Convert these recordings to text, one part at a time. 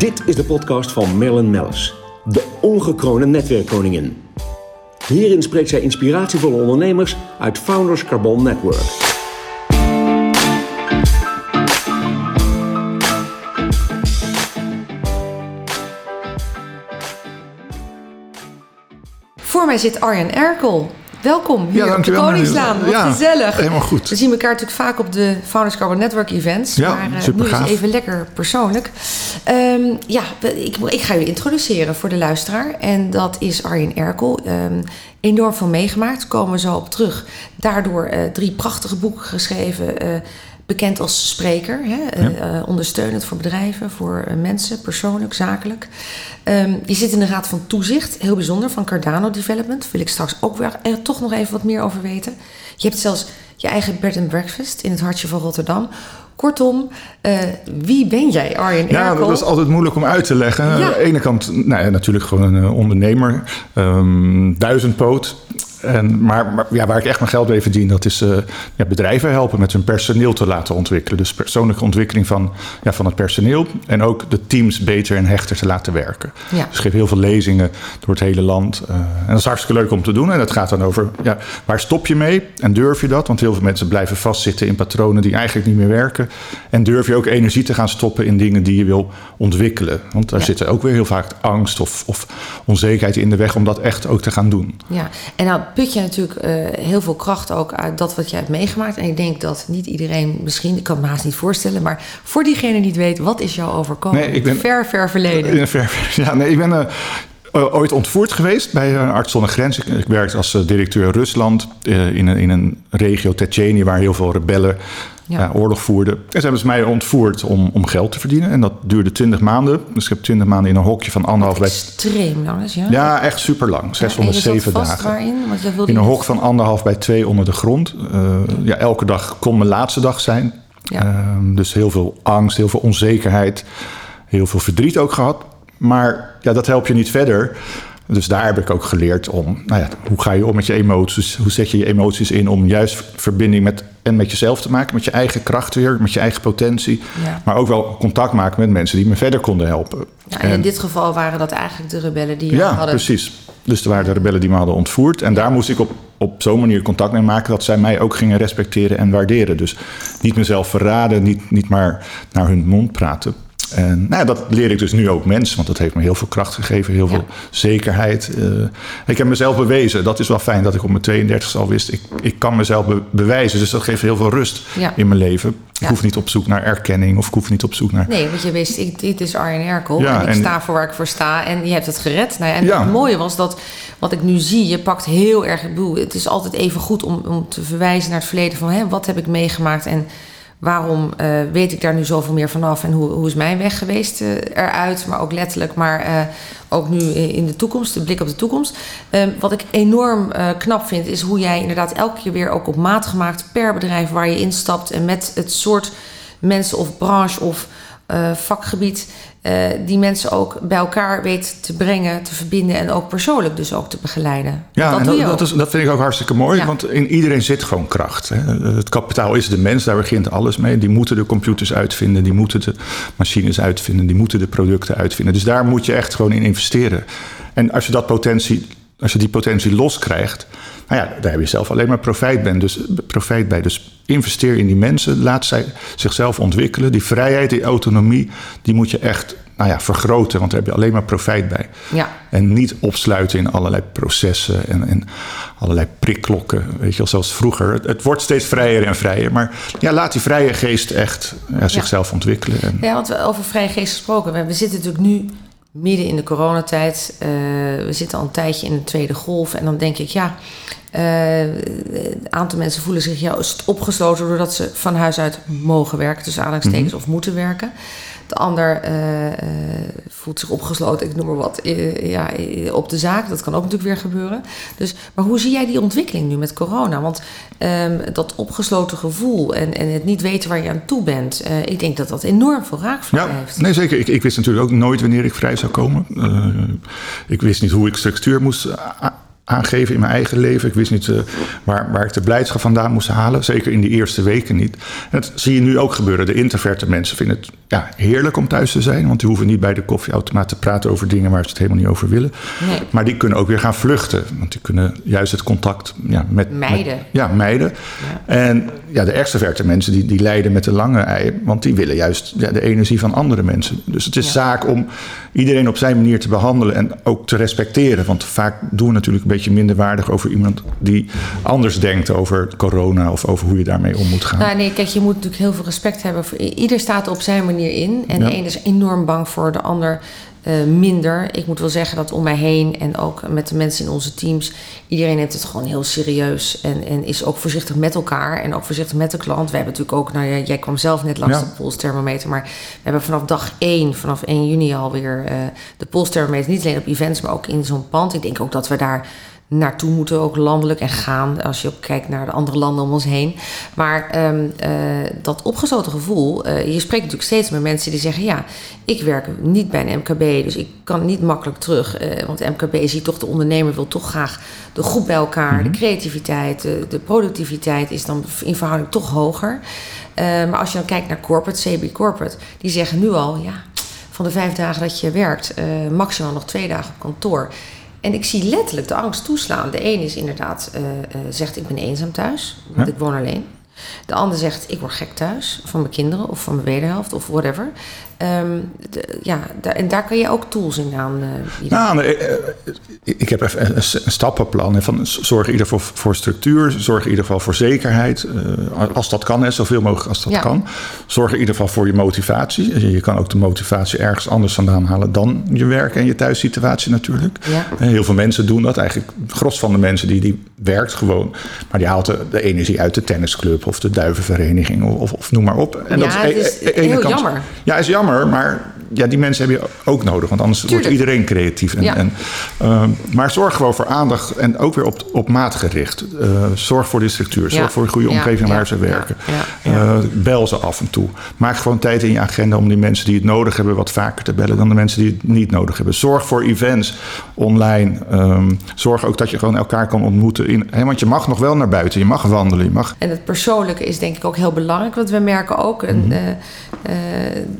Dit is de podcast van Marilyn Mellis, de ongekroonde netwerkkoningin. Hierin spreekt zij inspiratievolle ondernemers uit Founders Carbon Network. Voor mij zit Arjen Erkel. Welkom hier Ja, op de Koningslaan. Wat. Ja, gezellig. helemaal goed. We zien elkaar natuurlijk vaak op de Founders Carbon Network events. Ja, maar eh, super nu is het gaaf. even lekker persoonlijk. Ehm, ja, ik, ik ga u introduceren voor de luisteraar. En dat is Arjen Erkel. Ehm, enorm veel meegemaakt, komen we zo op terug. Daardoor eh, drie prachtige boeken geschreven. eh, bekend als spreker. Hè? eh, eh, ondersteunend voor bedrijven, voor eh, mensen, persoonlijk, zakelijk. Ehm, je zit in de Raad van Toezicht, heel bijzonder, van Cardano Development. Wil ik straks ook weer er toch nog even wat meer over weten. Je hebt zelfs je eigen bed and breakfast in het hartje van Rotterdam. Kortom, wie ben jij, Arjen Ja, Erkel? dat is altijd moeilijk om uit te leggen. Ja. Aan de ene kant nou ja, natuurlijk gewoon een ondernemer, ehm, duizendpoot. En, maar maar ja, waar ik echt mijn geld mee verdien, dat is eh, ja, bedrijven helpen met hun personeel te laten ontwikkelen. Dus persoonlijke ontwikkeling van, ja, van het personeel. En ook de teams beter en hechter te laten werken. Ja. Dus ik geef heel veel lezingen door het hele land. Eh, en dat is hartstikke leuk om te doen. En dat gaat dan over, ja, waar stop je mee? En durf je dat? Want heel veel mensen blijven vastzitten in patronen die eigenlijk niet meer werken. En durf je ook energie te gaan stoppen in dingen die je wil ontwikkelen? Want daar Ja. zitten ook weer heel vaak angst of, of onzekerheid in de weg om dat echt ook te gaan doen. Ja, en nou put je natuurlijk eh, heel veel kracht ook uit dat wat jij hebt meegemaakt. En ik denk dat niet iedereen misschien, ik kan het me haast niet voorstellen, maar voor diegene die het weet, wat is jou overkomen? Nee, ik ben- ver, ver verleden. Een ver- ja, nee, ik ben eh, eh, ooit ontvoerd geweest bij uh, Arts zonder Grens. Ik, ik werkte als directeur Rusland in, een, in een regio Tsjetsjenië waar heel veel rebellen Ja. ja, oorlog voerden. En ze hebben ze mij ontvoerd om, om geld te verdienen. En dat duurde 20 maanden. Dus ik heb 20 maanden in een hokje van anderhalf bij. Extreem lang is, ja? Ja, echt super lang. Ja, en je zat 607 vast dagen. waarin? Want jij wilde In een hok van anderhalf bij twee onder de grond. Eh, ja, elke dag kon mijn laatste dag zijn. Ja. Ehm, dus heel veel angst, heel veel onzekerheid, heel veel verdriet ook gehad. Maar ja, dat helpt je niet verder. Dus daar heb ik ook geleerd om, nou ja, hoe ga je om met je emoties? Hoe zet je je emoties in om juist verbinding met, en met jezelf te maken, met je eigen kracht weer, met je eigen potentie. Ja. Maar ook wel contact maken met mensen die me verder konden helpen. Ja, en in dit geval waren dat eigenlijk de rebellen die je Ja, hadden. precies. Dus er waren de rebellen die me hadden ontvoerd. En daar moest ik op, op zo'n manier contact mee maken dat zij mij ook gingen respecteren en waarderen. Dus niet mezelf verraden, niet, niet maar naar hun mond praten. En nou dat leer ik dus nu ook mensen, want dat heeft me heel veel kracht gegeven, heel Ja. veel zekerheid. Eh, ik heb mezelf bewezen. Dat is wel fijn dat ik op mijn 32 al wist. Ik, ik kan mezelf be- bewijzen, dus dat geeft heel veel rust Ja. in mijn leven. Ik Ja. hoef niet op zoek naar erkenning of ik hoef niet op zoek naar... Nee, want je wist, ik, dit is Arjen Erkel en ik en- sta voor waar ik voor sta en je hebt het gered. Nou en het mooie was dat, wat ik nu zie, je pakt heel erg, ik bedoel, het is altijd even goed om, om te verwijzen naar het verleden van hè, wat heb ik meegemaakt en waarom eh, weet ik daar nu zoveel meer vanaf en hoe, hoe is mijn weg geweest eh, eruit, maar ook letterlijk, maar eh, ook nu in de toekomst, de blik op de toekomst. Eh, wat ik enorm knap vind, is hoe jij inderdaad elke keer weer ook op maat gemaakt per bedrijf waar je instapt en met het soort mensen of branche of eh, vakgebied eh, die mensen ook bij elkaar weet te brengen, te verbinden en ook persoonlijk dus ook te begeleiden. Ja, dat en dat, is, dat vind ik ook hartstikke mooi. Ja. Want in iedereen zit gewoon kracht. Hè. Het kapitaal is de mens, daar begint alles mee. Die moeten de computers uitvinden, die moeten de machines uitvinden, die moeten de producten uitvinden. Dus daar moet je echt gewoon in investeren. En als je, dat potentie, als je die potentie loskrijgt, nou ja, daar heb je zelf alleen maar profijt, ben, dus, profijt bij. Dus investeer in die mensen, laat zij zichzelf ontwikkelen. Die vrijheid, die autonomie, die moet je echt nou ja, vergroten, want daar heb je alleen maar profijt bij. Ja. En niet opsluiten in allerlei processen en, en allerlei prikklokken. Weet je wel, zoals vroeger. Het, het wordt steeds vrijer en vrijer. Maar ja, laat die vrije geest echt ja, zichzelf ontwikkelen. En, Ja, want we over vrije geest gesproken. We zitten natuurlijk nu midden in de coronatijd. Eh, we zitten al een tijdje in de tweede golf. En dan denk ik, ja, eh, een aantal mensen voelen zich juist opgesloten doordat ze van huis uit mogen werken, tussen aanhalingstekens, of moeten werken. De ander eh, eh, voelt zich opgesloten, ik noem maar wat, eh, ja, op de zaak. Dat kan ook natuurlijk weer gebeuren. Dus, maar hoe zie jij die ontwikkeling nu met corona? Want ehm, dat opgesloten gevoel en, en het niet weten waar je aan toe bent, ik denk dat dat enorm veel raakvlak ja, heeft. nee zeker. Ik, ik wist natuurlijk ook nooit wanneer ik vrij zou komen. Ik wist niet hoe ik structuur moest aangeven in mijn eigen leven. Ik wist niet uh, waar, waar ik de blijdschap vandaan moest halen. Zeker in die eerste weken niet. En dat zie je nu ook gebeuren. De introverte mensen vinden het ja, heerlijk om thuis te zijn. Want die hoeven niet bij de koffieautomaat te praten over dingen waar ze het helemaal niet over willen. Nee. Maar die kunnen ook weer gaan vluchten. Want die kunnen juist het contact ja, met... Meiden. ja, meiden. Ja. En ja, de extroverte mensen die, die lijden met de lange ei. Want die willen juist ja, de energie van andere mensen. Dus het is zaak om iedereen op zijn manier te behandelen en ook te respecteren. Want vaak doen we natuurlijk een beetje minder waardig over iemand die anders denkt over corona of over hoe je daarmee om moet gaan. Nou, nee, kijk, je moet natuurlijk heel veel respect hebben. Voor, ieder staat op zijn manier in. En de een is enorm bang voor de ander. Uh, minder. Ik moet wel zeggen dat om mij heen en ook met de mensen in onze teams, iedereen neemt het gewoon heel serieus en, en is ook voorzichtig met elkaar en ook voorzichtig met de klant. We hebben natuurlijk ook, nou ja, jij kwam zelf net langs ja. de polsthermometer, maar we hebben vanaf dag 1, vanaf 1 juni alweer uh, de polsthermometer, niet alleen op events, maar ook in zo'n pand. Ik denk ook dat we daar naartoe moeten, ook landelijk en gaan. Als je ook kijkt naar de andere landen om ons heen. Maar um, uh, dat opgesloten gevoel, uh, je spreekt natuurlijk steeds met mensen die zeggen: Ja, ik werk niet bij een MKB, dus ik kan niet makkelijk terug. Uh, want MKB ziet toch, de ondernemer wil toch graag de groep bij elkaar, de creativiteit, de, de, productiviteit is dan in verhouding toch hoger. maar als je dan kijkt naar corporate, CB Corporate, die zeggen nu al: Ja, van de vijf dagen dat je werkt, maximaal nog twee dagen op kantoor. En ik zie letterlijk de angst toeslaan. De een is inderdaad, uh, uh, zegt ik ben eenzaam thuis, want ja. ik woon alleen. De ander zegt ik word gek thuis van mijn kinderen of van mijn wederhelft of whatever. Um, de, ja, en daar kan je ook tools in aan. Uh, nou, uh, ik heb even een, een stappenplan. Van zorg in ieder geval voor structuur, zorg in ieder geval voor zekerheid. Uh, als dat kan, hè, zoveel mogelijk als dat ja. kan. Zorg in ieder geval voor je motivatie. Je kan ook de motivatie ergens anders vandaan halen dan je werk en je thuissituatie natuurlijk. Ja. Heel veel mensen doen dat. Eigenlijk gros van de mensen die, die werkt gewoon. Maar die haalt de, de energie uit de tennisclub of de duivenvereniging of, of, of noem maar op. En ja, dat is, het is heel kant, jammer. Ja, is jammer maar ja, die mensen heb je ook nodig, want anders Tuurlijk. wordt iedereen creatief. En, ja. en, uh, maar zorg gewoon voor aandacht en ook weer op, op maat gericht. Uh, zorg voor de structuur, zorg ja. voor een goede omgeving waar ze werken. Uh, bel ze af en toe. Maak gewoon tijd in je agenda om die mensen die het nodig hebben wat vaker te bellen dan de mensen die het niet nodig hebben. Zorg voor events online. Um, zorg ook dat je gewoon elkaar kan ontmoeten. In, want je mag nog wel naar buiten, je mag wandelen. Je mag... En het persoonlijke is denk ik ook heel belangrijk, want we merken ook mm -hmm.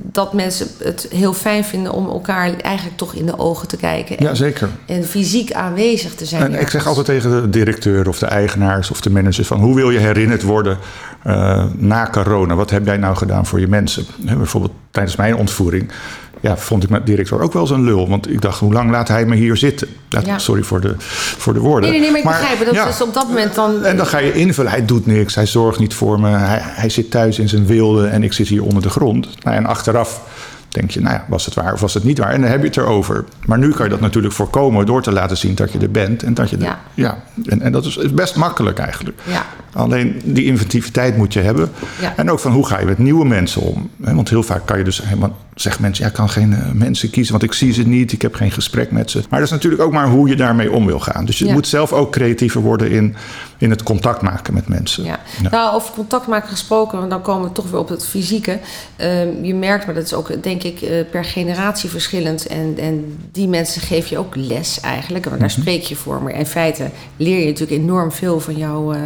dat mensen het heel fijn vinden om elkaar eigenlijk toch in de ogen te kijken. En, ja, zeker. En fysiek aanwezig te zijn. En ik zeg altijd tegen de directeur of de eigenaars of de managers van hoe wil je herinnerd worden uh, na corona? Wat heb jij nou gedaan voor je mensen? He, bijvoorbeeld tijdens mijn ontvoering ja, vond ik mijn directeur ook wel zo'n lul. Want ik dacht, hoe lang laat hij me hier zitten? Dat, ja. Sorry voor de, voor de woorden. Nee, nee, nee maar ik begrijp het. Dat is op dat moment dan... En dan ga je invullen. Hij doet niks, hij zorgt niet voor me. Hij, hij zit thuis in zijn wilde en ik zit hier onder de grond. Nou, en achteraf denk je, nou ja, was het waar of was het niet waar? En dan heb je het erover. Maar nu kan je dat natuurlijk voorkomen door te laten zien dat je er bent. En dat je er, ja. ja. En, en dat is best makkelijk eigenlijk. Ja. Alleen die inventiviteit moet je hebben. Ja. En ook van hoe ga je met nieuwe mensen om? Want heel vaak kan je dus helemaal zeggen mensen, ja, ik kan geen uh, mensen kiezen, want ik zie ze niet, ik heb geen gesprek met ze. Maar dat is natuurlijk ook maar hoe je daarmee om wil gaan. Dus je Ja. moet zelf ook creatiever worden in, in het contact maken met mensen. Ja. Ja. Nou, over contact maken gesproken, want dan komen we toch weer op het fysieke. Ehm, je merkt, maar dat is ook denk ik eh, per generatie verschillend. En, en die mensen geef je ook les eigenlijk. Want daar Mhm. spreek je voor. Maar in feite leer je natuurlijk enorm veel van jou, eh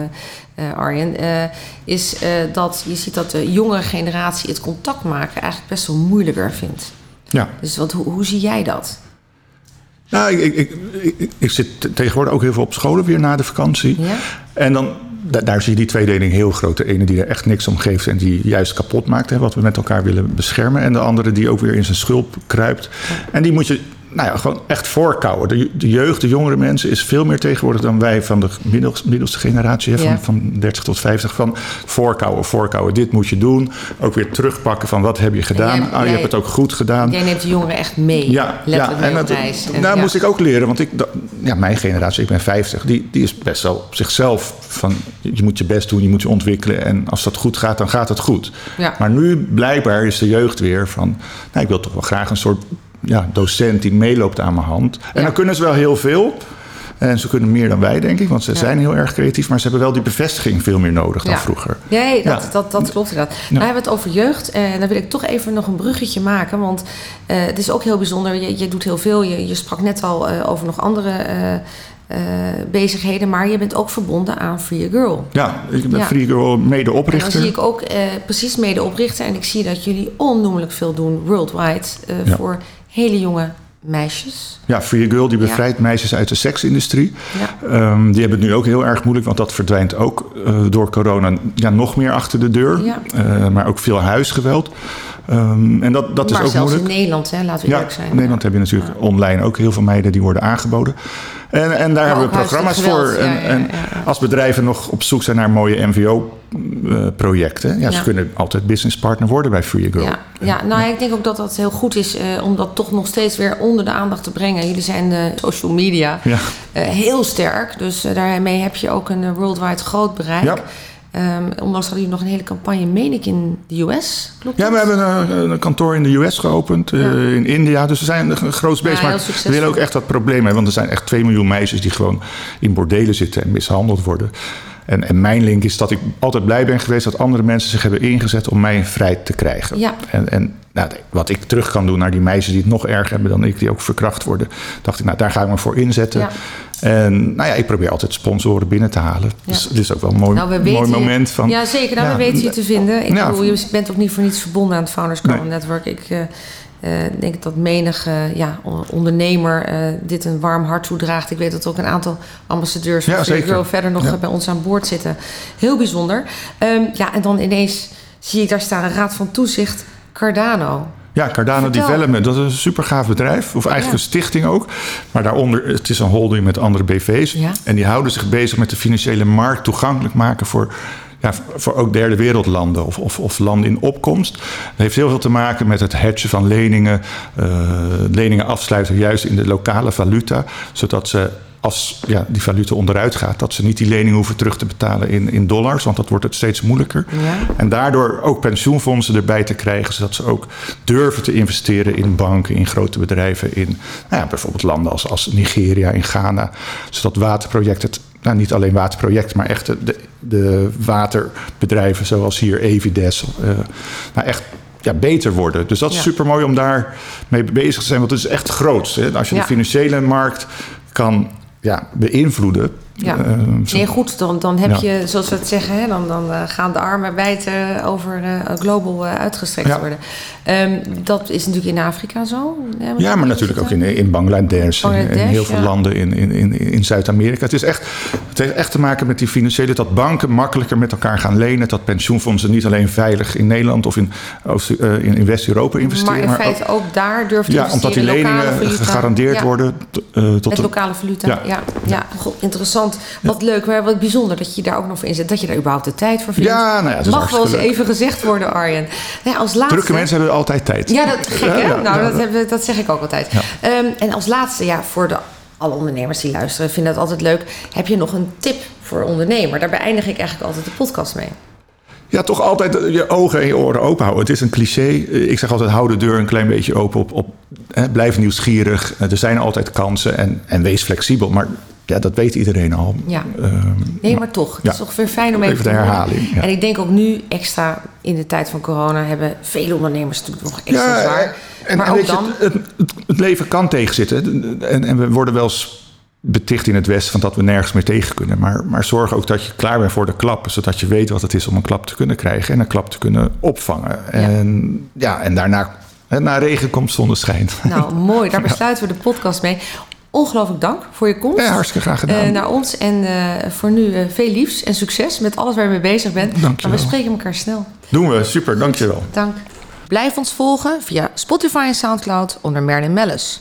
eh, Arjen. Eh, is eh, dat je ziet dat de jongere generatie het contact maken eigenlijk best wel moeilijker vindt. Ja. Dus wat, hoe, hoe zie jij dat? Nou, ik, ik, ik, zit te- tegenwoordig ook heel veel op scholen weer na de vakantie. Ja? En dan, da- daar zie je die tweedeling heel groot. De ene die er echt niks om geeft en die juist kapot maakt, hè, wat we met elkaar willen beschermen. En de andere die ook weer in zijn schulp kruipt. En die moet je nou ja, gewoon echt voorkouwen. De, de jeugd, de jongere mensen, is veel meer tegenwoordig dan wij van de middels, middelste generatie, hè, van, Ja. van 30 tot 50. Van voorkouwen, voorkouwen, dit moet je doen. Ook weer terugpakken van wat heb je gedaan. jij- ah, je jij- hebt het ook goed gedaan. Jij neemt de jongeren echt mee. Ja, letterlijk mee en dat, reis. En- nou ja. moest ik ook leren, want ik, dat- ja, mijn generatie, ik ben 50, die, die is best wel op zichzelf van je moet je best doen, je moet je ontwikkelen en als dat goed gaat, dan gaat het goed. Ja. Maar nu blijkbaar is de jeugd weer van, nou, ik wil toch wel graag een soort ja, docent die meeloopt aan mijn hand. En Ja. dan kunnen ze wel heel veel. En ze kunnen meer dan wij, denk ik, want ze Ja. zijn heel erg creatief, maar ze hebben wel die bevestiging veel meer nodig dan Ja. vroeger. Nee, dat, Ja. dat, dat klopt inderdaad. Nou hebben we het over jeugd. En dan wil ik toch even nog een bruggetje maken. Want eh, het is ook heel bijzonder. Je, je doet heel veel. Je, je sprak net al eh, over nog andere eh, bezigheden, maar je bent ook verbonden aan Free Girl. Ja, ik ben. Free Girl En dan medeoprichter. zie ik ook eh, precies medeoprichter en ik zie dat jullie onnoemelijk veel doen worldwide eh, voor hele jonge meisjes. Ja, Free Girl die Ja. bevrijdt meisjes uit de seksindustrie. Ja. Ehm, die hebben het nu ook heel erg moeilijk, want dat verdwijnt ook eh, door corona ja, nog meer achter de deur. Ja. Eh, maar ook veel huisgeweld. Ehm, en dat, dat is ook zelfs moeilijk. in Nederland, hè, laten we Ja, eerlijk zijn. in Nederland heb je natuurlijk online ook heel veel meiden die worden aangeboden. En, en daar hebben we programma's voor. En, als bedrijven nog op zoek zijn naar mooie MVO-projecten, ja, ze kunnen altijd businesspartner worden bij Free Girl. Ja, ja, nou ik denk ook dat dat heel goed is eh, om dat toch nog steeds weer onder de aandacht te brengen. Jullie zijn de social media eh, heel sterk, dus eh, daarmee heb je ook een eh, worldwide groot bereik. Ja. Ehm, ondanks hadden jullie nog een hele campagne, meen ik, in de US. Klopt Ja, we hebben een, een kantoor in de US geopend, eh, in India. Dus we zijn een groot bezig. Ja, maar we willen ook echt dat probleem hebben. Want er zijn echt 2 miljoen meisjes die gewoon in bordelen zitten en mishandeld worden. En, en mijn link is dat ik altijd blij ben geweest dat andere mensen zich hebben ingezet om mij vrij te krijgen. Ja. En, en nou, wat ik terug kan doen naar die meisjes die het nog erger hebben dan ik, die ook verkracht worden, dacht ik, nou daar ga ik me voor inzetten. Ja. En nou ja, ik probeer altijd sponsoren binnen te halen. Dus dit is ook wel een mooi, Nou, we mooi weten je- moment van. Ja, zeker. Nou, Ja. we weten je te vinden. Ik Ja. bedoel, je bent ook niet voor niets verbonden aan het Founders Carbon Nee. Network. Ik eh, eh, denk dat menig eh, ja, on- ondernemer eh, dit een warm hart toedraagt. Ik weet dat ook een aantal ambassadeurs van Ja, Free verder nog Ja. bij ons aan boord zitten. Heel bijzonder. Ehm, ja, en dan ineens zie ik daar staan een raad van toezicht, Cardano. Ja, Cardano Vertel. Development, dat is een super gaaf bedrijf. Of eigenlijk Ja. een stichting ook. Maar daaronder, het is een holding met andere BV's. Ja. En die houden zich bezig met de financiële markt toegankelijk maken voor, ja, voor ook derde wereldlanden of, of, of landen in opkomst. Dat heeft heel veel te maken met het hedgen van leningen. eh, leningen afsluiten juist in de lokale valuta. Zodat ze als ja, die valuta onderuit gaat, dat ze niet die lening hoeven terug te betalen in, in dollars, want dat wordt het steeds moeilijker. Ja. En daardoor ook pensioenfondsen erbij te krijgen, zodat ze ook durven te investeren in banken, in grote bedrijven, in nou ja, bijvoorbeeld landen als, als Nigeria, in Ghana. Zodat waterprojecten, het- nou niet alleen waterprojecten, maar echt de, de, waterbedrijven zoals hier Evides, eh, nou echt ja, beter worden. Dus dat is Ja. super mooi om daar mee bezig te zijn, want het is echt groot. Hè? Als je Ja. de financiële markt kan ja, beïnvloeden. Ja. eh, Nee, goed, dan, dan heb Ja. je, zoals we het zeggen, hè, dan, dan eh, gaan de armen wijd eh, over eh, global uitgestrekt Ja. worden. Ehm, dat is natuurlijk in Afrika zo. Ja, maar natuurlijk ook in, in Bangladesh, in, Bangladesh, heel veel landen in, in, in, in Zuid-Amerika. Het, is echt, het heeft echt te maken met die financiële, dat banken makkelijker met elkaar gaan lenen. Dat pensioenfondsen niet alleen veilig in Nederland of in, Oost- in, in West-Europa investeren. Maar in feite ook, daar durft te ja, omdat die leningen gegarandeerd worden tot Met de- lokale valuta, ja. Ja. ja, God, interessant. Wat leuk, maar wat bijzonder dat je daar ook nog voor inzet. Dat je daar überhaupt de tijd voor vindt. Ja, nou ja, dat is Mag wel eens leuk. even gezegd worden, Arjen. Nou ja, als laatste... Drukke mensen hebben altijd tijd. Ja, dat gek hè? Ja, nou, dat, hebben, dat zeg ik ook altijd. Ehm, en als laatste, ja, voor de, alle ondernemers die luisteren, vinden dat altijd leuk. Heb je nog een tip voor ondernemer? Daar beëindig ik eigenlijk altijd de podcast mee. Ja, toch altijd je ogen en je oren open houden. Het is een cliché. Ik zeg altijd, hou de deur een klein beetje open. Op, op, hè, blijf nieuwsgierig. Er zijn altijd kansen. En, en wees flexibel. Maar ja, dat weet iedereen al. Ja. Ehm, Nee, maar toch. Het Ja. is toch weer fijn om even, Even de te horen. herhaling, ja. En ik denk ook nu extra in de tijd van corona hebben vele ondernemers natuurlijk nog extra zwaar. En, maar en ook weet je, dan. het, het, het leven kan tegenzitten. En, en we worden wel eens beticht in het Westen van dat we nergens meer tegen kunnen. Maar, maar zorg ook dat je klaar bent voor de klap. Zodat je weet wat het is om een klap te kunnen krijgen. En een klap te kunnen opvangen. En, ja, en daarna, na regen komt zonneschijn. Nou, mooi. Daar besluiten we de podcast mee. Ongelooflijk dank voor je komst. Ja, hartstikke graag gedaan. eh, naar ons. En eh, voor nu eh, veel liefs en succes met alles waar je mee bezig bent. Dankjewel. Maar we spreken elkaar snel. Doen we, super, dankjewel. Dank. Blijf ons volgen via Spotify en Soundcloud onder Merlin Mellis.